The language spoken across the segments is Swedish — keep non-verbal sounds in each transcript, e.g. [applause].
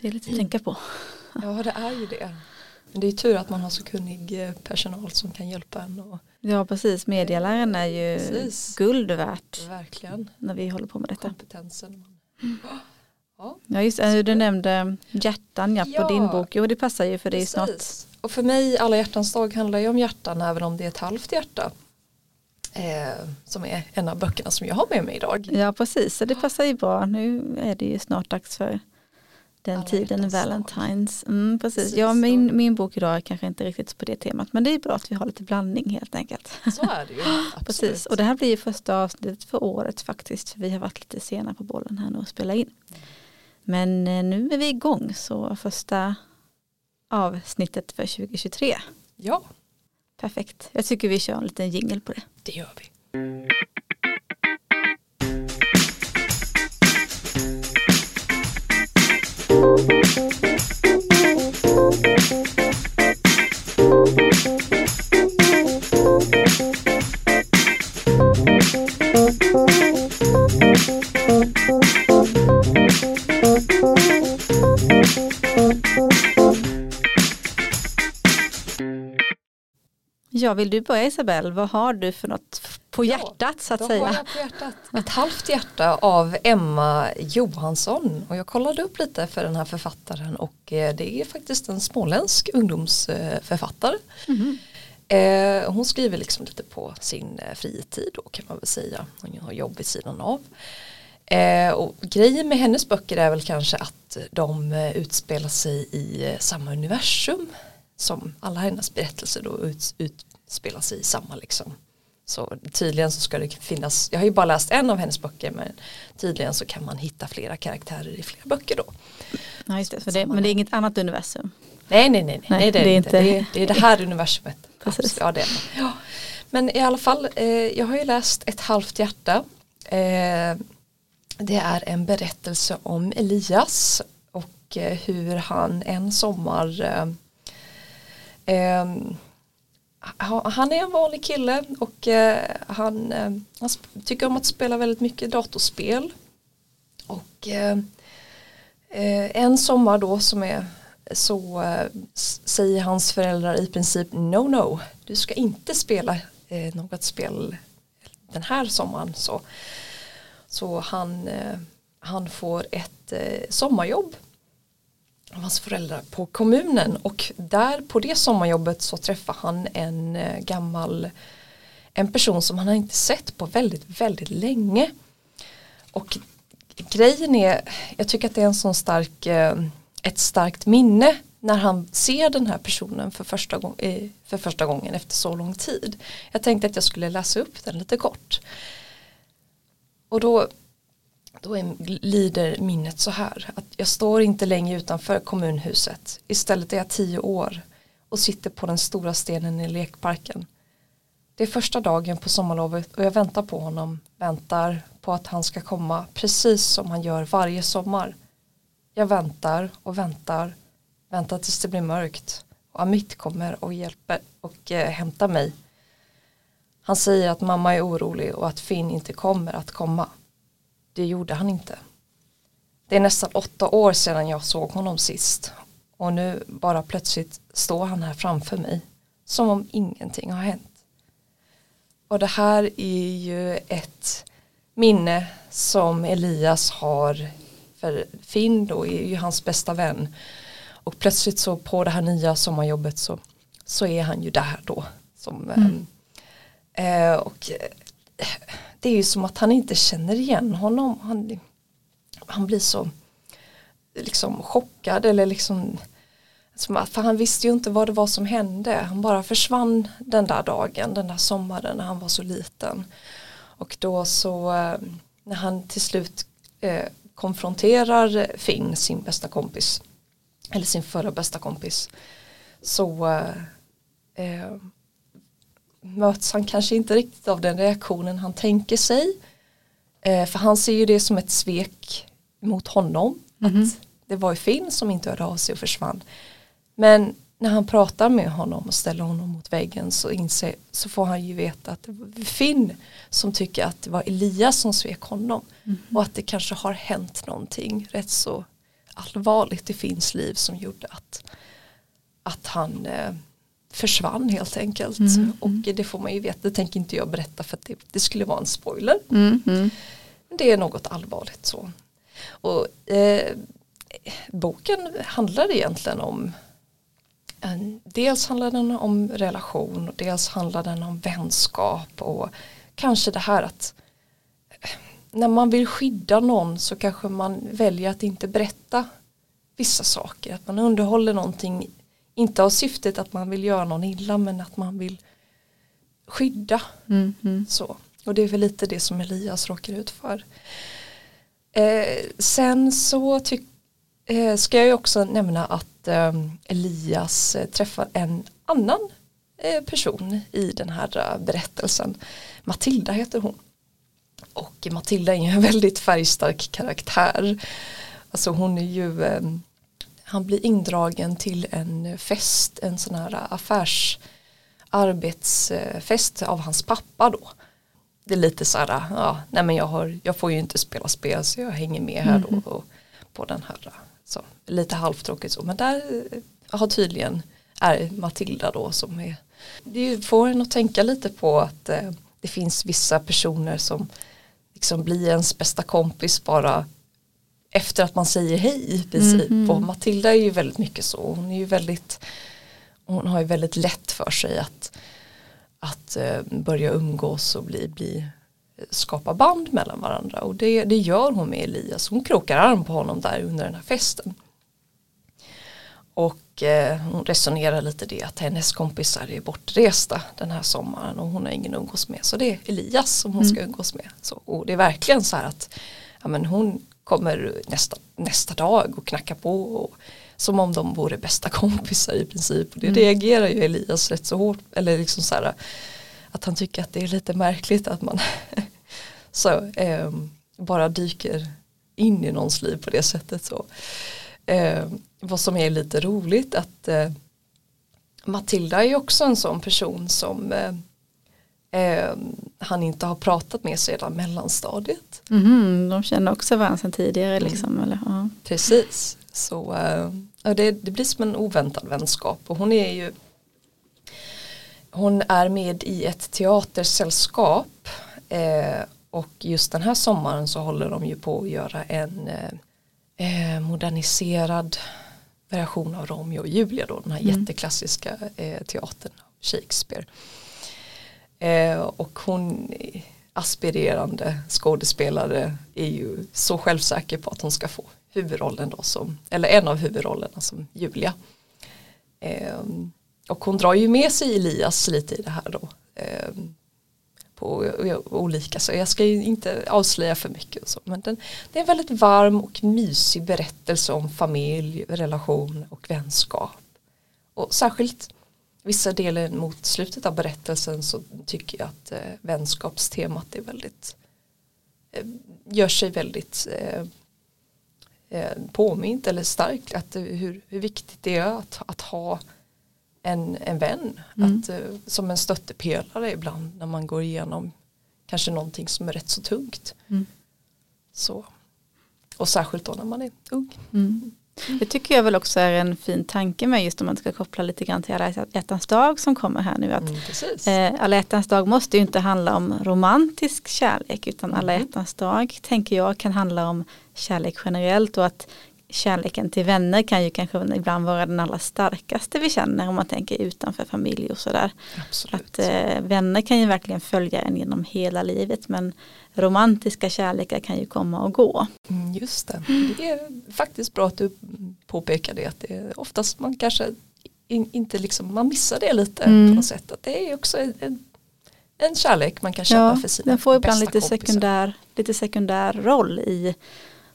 Det är lite att tänka på. Ja det är ju det. Men det är tur att man har så kunnig eh, personal som kan hjälpa en. Och, Ja precis, medialäraren är ju Precis. guld värt verkligen när vi håller på med detta. kompetensen. Ja, Ja just det, du nämnde hjärtan ja, på Ja. din bok. Jo det passar ju för det är snart. Och för mig, alla hjärtans dag handlar ju om hjärtan även om det är ett halvt hjärta. Eh, som är en av böckerna som jag har med mig idag. Ja precis, så det passar ju bra. Nu är det ju snart dags för den Alla tiden. Valentines. Mm, precis. Precis, Ja, min, min bok idag är kanske inte riktigt på det temat. Men det är bra att vi har lite blandning helt enkelt. Så är det ju. [laughs] Absolut. Precis, och det här blir första avsnittet för året faktiskt. För vi har varit lite sena på bollen här nu och spela in. Men eh, nu är vi igång så första avsnittet för 2023. Ja, Perfekt. Jag tycker vi kör en liten jingle på det. det gör vi. Ja, vill du börja Isabel? Vad har du för något på hjärtat så att Då har säga? jag på hjärtat ett halvt hjärta av Emma Johansson och jag kollade upp lite för den här författaren och eh, det är faktiskt en småländsk ungdomsförfattare. Eh, Hon skriver liksom lite på sin eh, fritid då kan man väl säga. Hon har jobb vid sidan av. Och grejen med hennes böcker är väl kanske att de utspelar sig i samma universum som alla hennes berättelser då ut, utspelar sig i samma liksom. Så tydligen så ska det finnas, jag har ju bara läst en av hennes böcker men tydligen så kan man hitta flera karaktärer i flera böcker då. Ja, just det, så det, men det är inget annat universum. Nej nej nej, nej, Nej, det, är det är inte. Det, är, det är det här universumet. [laughs] Precis. Ja, det är ja. Men i alla fall, eh, jag har ju läst Ett halvt hjärta. Eh, det är en berättelse om Elias och eh, hur han en sommar eh, eh, han är en vanlig kille och eh, han, eh, han tycker om att spela väldigt mycket datorspel. Och eh, en sommar då som är så säger hans föräldrar i princip no no du ska inte spela något spel den här sommaren så, så han, han får ett sommarjobb av hans föräldrar på kommunen och där på det sommarjobbet så träffar han en eh, gammal en person som han har inte sett på väldigt väldigt länge och grejen är jag tycker att det är en sån stark eh, ett starkt minne när han ser den här personen för första, gång, eh, för första gången efter så lång tid. Jag tänkte att jag skulle läsa upp den lite kort. Och då, då är, lider minnet så här att jag står inte längre utanför kommunhuset. Istället är jag tio år och sitter på den stora stenen i lekparken. Det är första dagen på sommarlovet och jag väntar på honom, väntar på att han ska komma precis som han gör varje sommar. Jag väntar och väntar, väntar tills det blir mörkt och Amit kommer och hjälper och eh, hämtar mig. Han säger att mamma är orolig och att Finn inte kommer att komma. Det gjorde han inte. Det är nästan åtta år sedan jag såg honom sist och nu bara plötsligt står han här framför mig som om ingenting har hänt. Och det här är ju ett minne som Elias har för Finn då är ju hans bästa vän och plötsligt så på det här nya sommarjobbet så, så är han ju där då som, Mm. eh, och eh, det är ju som att han inte känner igen honom. Han, han blir så liksom chockad eller liksom för han visste ju inte vad det var som hände. Han bara försvann den där dagen den där sommaren när han var så liten. Och då så eh, när han till slut eh, konfronterar Finn sin bästa kompis eller sin förra bästa kompis så eh, eh möts han kanske inte riktigt av den reaktionen han tänker sig eh, för han ser ju det som ett svek mot honom Mhm. att det var ju Finn som inte hörde av sig och försvann men när han pratar med honom och ställer honom mot väggen så, inser, så får han ju veta att det var Finn som tycker att det var Elias som svek honom Mhm. och att det kanske har hänt någonting rätt så allvarligt i Finns liv som gjorde att, att han eh, försvann helt enkelt. Mm, Och mm. det får man ju veta, det tänker inte jag berätta för det, det skulle vara en spoiler. Mm, mm. Det är något allvarligt så. Och eh, boken handlar egentligen om en, dels handlar den om relation och dels handlar den om vänskap och kanske det här att eh, när man vill skydda någon så kanske man väljer att inte berätta vissa saker. Att man underhåller någonting, inte av syftet att man vill göra någon illa men att man vill skydda. Mm, mm. Så. Och det är väl lite det som Elias råkar ut för. Eh, sen så tyck, eh, ska jag ju också nämna att eh, Elias eh, träffar en annan eh, person i den här eh, berättelsen. Matilda heter hon. Och Matilda är ju en [laughs] väldigt färgstark karaktär. Alltså hon är ju, han blir indragen till en fest, en sån här affärs arbetsfest av hans pappa då. Det är lite så här, ja, nej men jag, har, jag får ju inte spela spel så jag hänger med här Mhm. då och, på den här, så, lite halvtråkigt så, men där eh, har tydligen är Matilda då som är, det får en att tänka lite på att eh, det finns vissa personer som liksom blir ens bästa kompis bara efter att man säger hej i princip Mhm. och Matilda är ju väldigt mycket så, hon är ju väldigt hon har ju väldigt lätt för sig att, att eh, börja umgås och bli, bli, skapa band mellan varandra och det, det gör hon med Elias. Hon krokar arm på honom där under den här festen. Och eh, hon resonerar lite det att hennes kompisar är bortresta den här sommaren och hon har ingen umgås med. Så det är Elias som hon ska umgås med. Så, och det är verkligen så här att ja, men hon kommer nästa, nästa dag och knackar på och, som om de vore bästa [laughs] kompisar i princip. Och det Mm. reagerar ju Elias rätt så hårt, eller liksom så här att han tycker att det är lite märkligt att man [laughs] så, ehm, bara dyker in i någons liv på det sättet. Så. Eh, vad som är lite roligt att eh, Matilda är ju också en sån person som eh, eh, han inte har pratat med sedan mellanstadiet. Mhm, de känner också varandra sedan tidigare Mm. liksom. Eller, ja. Precis, så eh, det, det blir som en oväntad vänskap och hon är ju hon är med i ett teatersällskap eh, och just den här sommaren så håller de ju på att göra en eh, eh, moderniserad version av Romeo och Julia då, den här Mm. jätteklassiska eh, teatern av Shakespeare. Eh, och hon aspirerande skådespelare är ju så självsäker på att hon ska få huvudrollen då som, eller en av huvudrollerna som Julia. Eh, och hon drar ju med sig Elias lite i det här då. Eh, på olika, så jag ska ju inte avslöja för mycket och så. Men den, det är en väldigt varm och mysig berättelse om familj, relation och vänskap. Och särskilt vissa delar mot slutet av berättelsen så tycker jag att eh, vänskapstemat är väldigt eh, gör sig väldigt eh, eh, påmint eller starkt att hur, hur viktigt det är att, att ha en, en vän Mm. att, eh, som en stöttepelare ibland när man går igenom kanske någonting som är rätt så tungt. Mm. Så. Och särskilt då när man är ung. Mm. Det tycker jag väl också är en fin tanke med just om man ska koppla lite grann till alla hjärtans dag som kommer här nu. Att Mm. Eh, alla hjärtans dag måste ju inte handla om romantisk kärlek utan alla Mhm. hjärtans dag tänker jag kan handla om kärlek generellt och att kärleken till vänner kan ju kanske ibland vara den allra starkaste vi känner om man tänker utanför familj och sådär. Att eh, vänner kan ju verkligen följa en genom hela livet men romantiska kärlekar kan ju komma och gå. Mm, just det. Det är faktiskt bra att du påpekar det. Att det är oftast man kanske in, inte liksom, man missar det lite Mm. på något sätt. Att det är också en, en, kärlek man kan känna Ja, för sina den får ibland lite kompisar. sekundär, lite sekundär roll i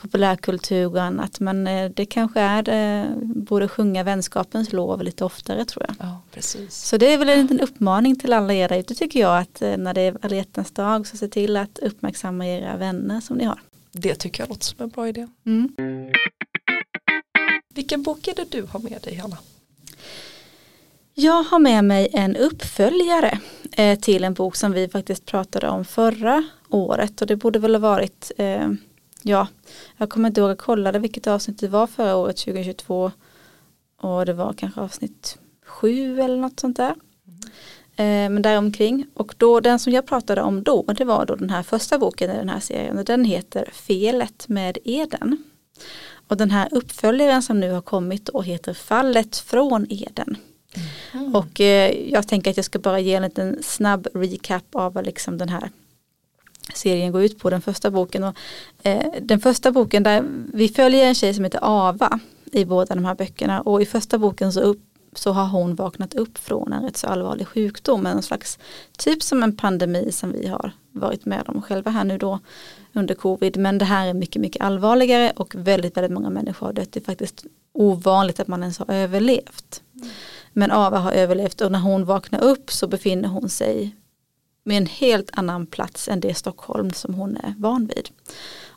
populärkultur och annat men eh, det kanske är eh, borde sjunga vänskapens lov lite oftare tror jag. Ja, precis. Så det är väl en liten uppmaning till alla er där ute tycker jag att eh, när det är alla hjärtans dag så se till att uppmärksamma era vänner som ni har. Det tycker jag låter som en bra idé. Mm. Vilken bok är det du har med dig Hanna? Jag har med mig en uppföljare eh, till en bok som vi faktiskt pratade om förra året och det borde väl ha varit eh, ja, jag kommer inte ihåg, jag kollade vilket avsnitt det var förra året 2022 och det var kanske avsnitt sju eller något sånt där. Eh, men däromkring. Och då, den som jag pratade om då, det var då den här första boken i den här serien. Och den heter Felet med Eden. Och den här uppföljaren som nu har kommit då heter Fallet från Eden. Mm. Och eh, jag tänker att jag ska bara ge en liten snabb recap av vad liksom den här serien går ut på, den första boken. Och, eh, den första boken där vi följer en tjej som heter Ava i båda de här böckerna och i första boken så upp, så har hon vaknat upp från en rätt så allvarlig sjukdom, en slags typ som en pandemi som vi har varit med om själva här nu då under covid. Men det här är mycket, mycket allvarligare och väldigt, väldigt många människor har dött. Det är faktiskt ovanligt att man ens har överlevt. Men Ava har överlevt och när hon vaknar upp så befinner hon sig med en helt annan plats än det Stockholm som hon är van vid.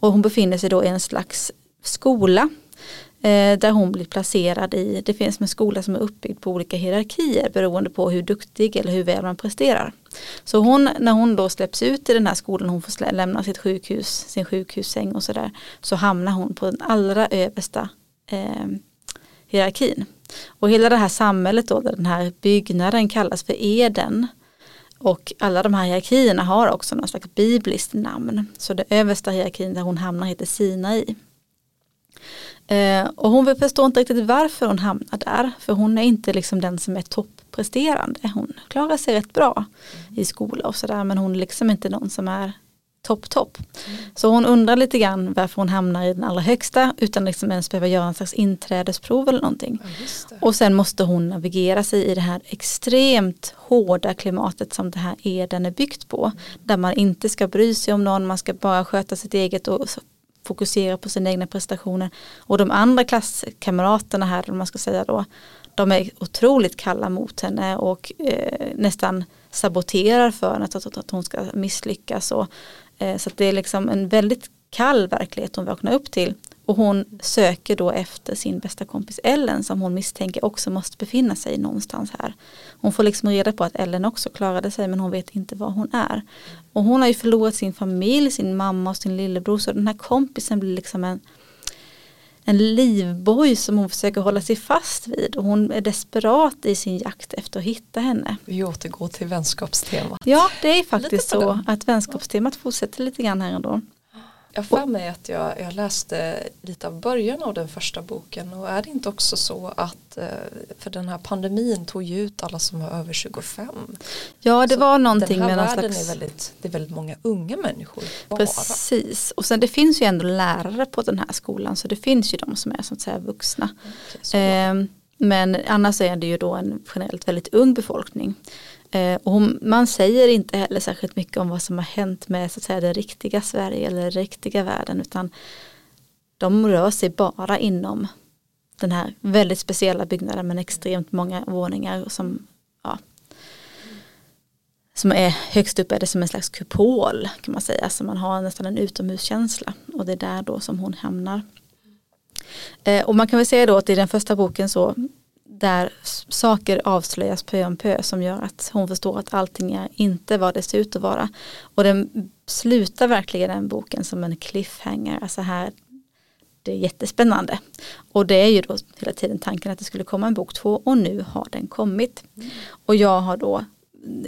Och hon befinner sig då i en slags skola Eh, där hon blir placerad i, det finns en skola som är uppbyggd på olika hierarkier beroende på hur duktig eller hur väl man presterar. Så hon, när hon då släpps ut i den här skolan, hon får lämna sitt sjukhus, sin sjukhussäng och sådär, så hamnar hon på den allra översta eh, hierarkin. Och hela det här samhället då, där den här byggnaden kallas för Eden, och alla de här hierarkierna har också någon slags bibliskt namn. Så det översta hierarkin där hon hamnar heter Sinai. Eh, och hon förstår inte riktigt varför hon hamnar där. För hon är inte liksom den som är toppresterande. Hon klarar sig rätt bra mm. i skola och sådär. Men hon är liksom inte någon som är topp topp. Mm. Så hon undrar lite grann varför hon hamnar i den allra högsta utan liksom ens behöva göra en slags inträdesprov eller någonting. Ja, och sen måste hon navigera sig i det här extremt hårda klimatet som det här Eden är byggt på. Mm. Där man inte ska bry sig om någon, man ska bara sköta sitt eget och fokusera på sina egna prestationer. Och de andra klasskamraterna här, om man ska säga då, de är otroligt kalla mot henne och eh, nästan saboterar för henne att, att, att hon ska misslyckas. Och, eh, så det är liksom en väldigt kall verklighet hon vaknar upp till. Och hon söker då efter sin bästa kompis Ellen som hon misstänker också måste befinna sig någonstans här. Hon får liksom reda på att Ellen också klarade sig men hon vet inte var hon är. Och hon har ju förlorat sin familj, sin mamma och sin lillebror så den här kompisen blir liksom en, en livboj som hon försöker hålla sig fast vid och hon är desperat i sin jakt efter att hitta henne. Vi återgår till vänskapstemat. Ja det är faktiskt så att vänskapstemat fortsätter lite grann här ändå. Jag får mig att jag, jag läste lite av början av den första boken och är det inte också så att eh, för den här pandemin tog ju ut alla som var över 25. Ja det så var någonting med någon slags... är väldigt, det är väldigt många unga människor. Bara. Precis och sen det finns ju ändå lärare på den här skolan så det finns ju de som är så att säga vuxna. Okay, eh, men annars är det ju då en generellt väldigt ung befolkning. Eh, och man säger inte heller särskilt mycket om vad som har hänt med så att säga, det riktiga Sverige eller den riktiga världen utan de rör sig bara inom den här väldigt speciella byggnaden med extremt många våningar som, ja, som är högst upp är det som en slags kupol kan man säga så man har nästan en utomhuskänsla och det är där då som hon hamnar. Eh, och man kan väl säga då att i den första boken så där saker avslöjas pö om pö som gör att hon förstår att allting är inte vad det ser ut att vara. Och den slutar verkligen den boken som en cliffhanger. Alltså här, det är jättespännande. Och det är ju då hela tiden tanken att det skulle komma en bok två och nu har den kommit. Mm. Och jag har då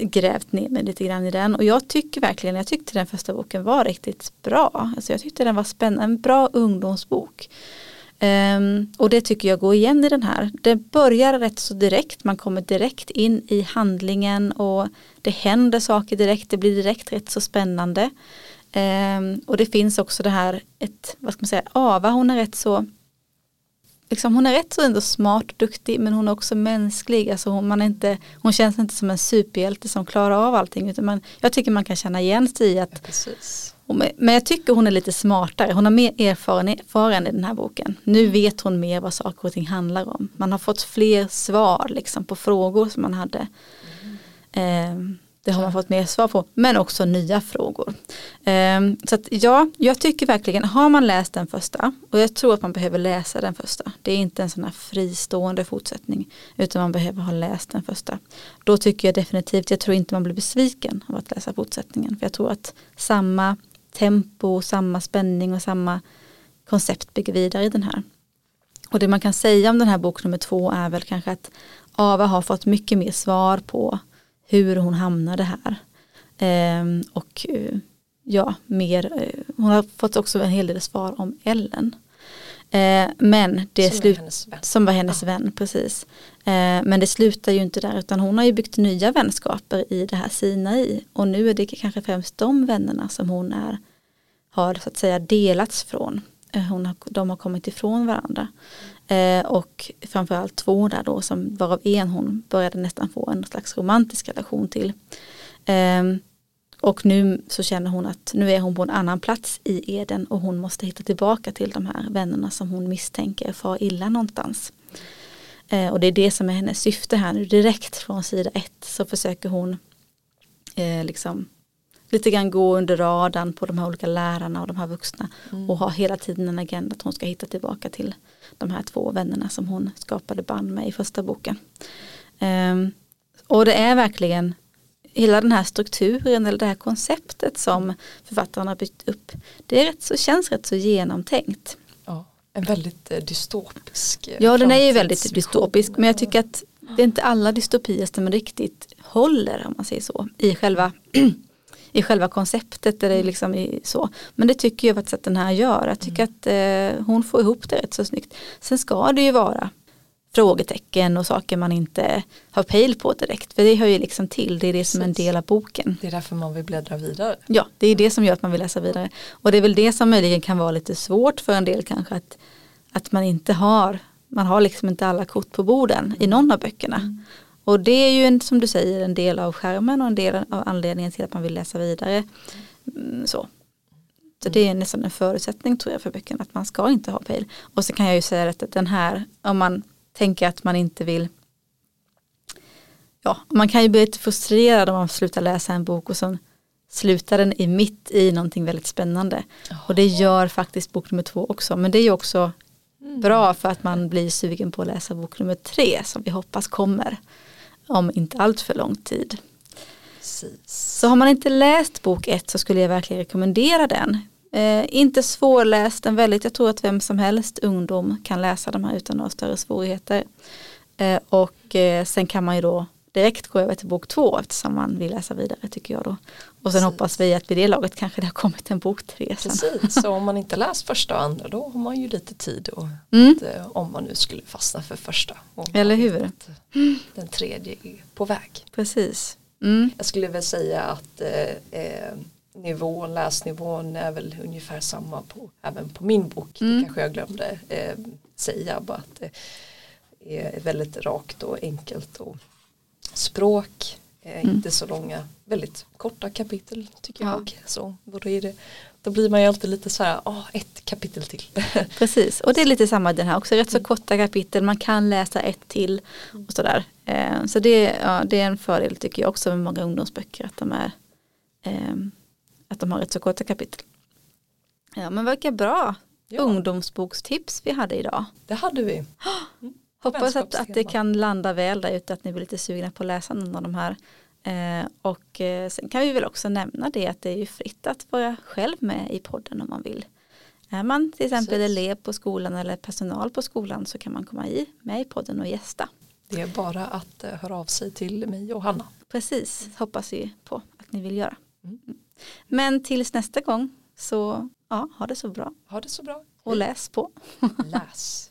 grävt ner mig lite grann i den och jag tycker verkligen, jag tyckte den första boken var riktigt bra. Alltså jag tyckte den var spännande, en bra ungdomsbok. Um, och det tycker jag går igen i den här. Det börjar rätt så direkt, man kommer direkt in i handlingen och det händer saker direkt, det blir direkt rätt så spännande. Um, och det finns också det här, ett, vad ska man säga, Ava hon är rätt så Liksom, hon är rätt så ändå smart och duktig men hon är också mänsklig. Alltså hon, man är inte, hon känns inte som en superhjälte som klarar av allting. Utan man, jag tycker man kan känna igen sig i att ja, men jag tycker hon är lite smartare, hon har mer erfarenhet i den här boken. Nu mm. vet hon mer vad saker och ting handlar om. Man har fått fler svar liksom, på frågor som man hade. Mm. Eh, det har man fått mer svar på, men också nya frågor. Eh, så att, ja, jag tycker verkligen, har man läst den första, och jag tror att man behöver läsa den första, det är inte en sån här fristående fortsättning, utan man behöver ha läst den första. Då tycker jag definitivt, jag tror inte man blir besviken av att läsa fortsättningen, för jag tror att samma tempo, samma spänning och samma koncept bygger vidare i den här. Och det man kan säga om den här bok nummer två är väl kanske att Ava har fått mycket mer svar på hur hon hamnade här. Ehm, och eh, ja, mer, eh, hon har fått också en hel del svar om Ellen. Eh, men det Som slut, hennes vän. som var hennes vän, precis. Eh, men det slutar ju inte där utan hon har ju byggt nya vänskaper i det här Sinai. Och nu är det kanske främst de vännerna som hon är, har så att säga delats från. Eh, hon har, de har kommit ifrån varandra. Eh, och framförallt två där då som varav en hon började nästan få en slags romantisk relation till. Och nu så känner hon att nu är hon på en annan plats i Eden och hon måste hitta tillbaka till de här vännerna som hon misstänker far illa någonstans. Eh, och det är det som är hennes syfte här nu direkt från sida ett så försöker hon eh, liksom lite grann gå under radarn på de här olika lärarna och de här vuxna Mm. och ha hela tiden en agenda att hon ska hitta tillbaka till de här två vännerna som hon skapade band med i första boken. Ehm, och det är verkligen hela den här strukturen eller det här konceptet som författaren har byggt upp. Det är rätt så, känns rätt så genomtänkt. Ja, en väldigt eh, dystopisk eh, Ja den är ju väldigt dystopisk men jag tycker att det är inte alla dystopier som riktigt håller om man säger så i själva [clears throat] i själva konceptet eller liksom i så. Men det tycker jag faktiskt att den här gör. Jag tycker att eh, hon får ihop det rätt så snyggt. Sen ska det ju vara frågetecken och saker man inte har pejl på direkt. För det hör ju liksom till. Det är det som är en del av boken. Det är därför man vill bläddra vidare. Ja, det är det som gör att man vill läsa vidare. Och det är väl det som möjligen kan vara lite svårt för en del kanske att, att man inte har, man har liksom inte alla kort på borden i någon av böckerna. Och det är ju en, som du säger en del av skärmen och en del av anledningen till att man vill läsa vidare. Mm, så. Så det är nästan en förutsättning tror jag för böckerna att man ska inte ha pejl. Och så kan jag ju säga att den här, om man tänker att man inte vill ja, man kan ju bli lite frustrerad om man slutar läsa en bok och så slutar den i mitt i någonting väldigt spännande. Och det gör faktiskt bok nummer två också. Men det är ju också bra för att man blir sugen på att läsa bok nummer tre som vi hoppas kommer om inte allt för lång tid. Precis. Så har man inte läst bok ett så skulle jag verkligen rekommendera den. Eh, inte svårläst, den väldigt, jag tror att vem som helst ungdom kan läsa de här utan några större svårigheter. Eh, och eh, sen kan man ju då direkt gå över till bok två eftersom man vill läsa vidare tycker jag då. Och sen Precis. hoppas vi att vid det laget kanske det har kommit en bok tre sen. Precis, så om man inte läst första och andra då har man ju lite tid och Mm. att, eh, om man nu skulle fastna för första. Eller hur? eh, Den tredje är på väg. Precis. Mm. Jag skulle väl säga att eh, nivån, läsnivån är väl ungefär samma på, även på min bok. Mm. Det kanske jag glömde eh, säga. Bara att det är väldigt rakt och enkelt och språk. Eh, Mm. Inte så långa, väldigt korta kapitel tycker Ja. jag. Så då, är det, då blir man ju alltid lite så här, ah, ett kapitel till. [laughs] Precis, och det är lite samma den här också, rätt så korta kapitel, man kan läsa ett till och sådär. Eh, så det, ja, det är en fördel tycker jag också med många ungdomsböcker, att de, är, eh, att de har rätt så korta kapitel. Ja men vilka bra Ja. ungdomsbokstips vi hade idag. Det hade vi. [gasps] Hoppas att, att det kan landa väl där ute, att ni blir lite sugna på att läsa någon av de här. Eh, och eh, sen kan vi väl också nämna det att det är ju fritt att vara själv med i podden om man vill. Är man till exempel Precis. elev på skolan eller personal på skolan så kan man komma i, med i podden och gästa. Det är bara att eh, höra av sig till mig och Hanna. Precis, hoppas vi på att ni vill göra. Mm. Men tills nästa gång så ja, ha det så bra Ha det så bra. och läs på. Läs.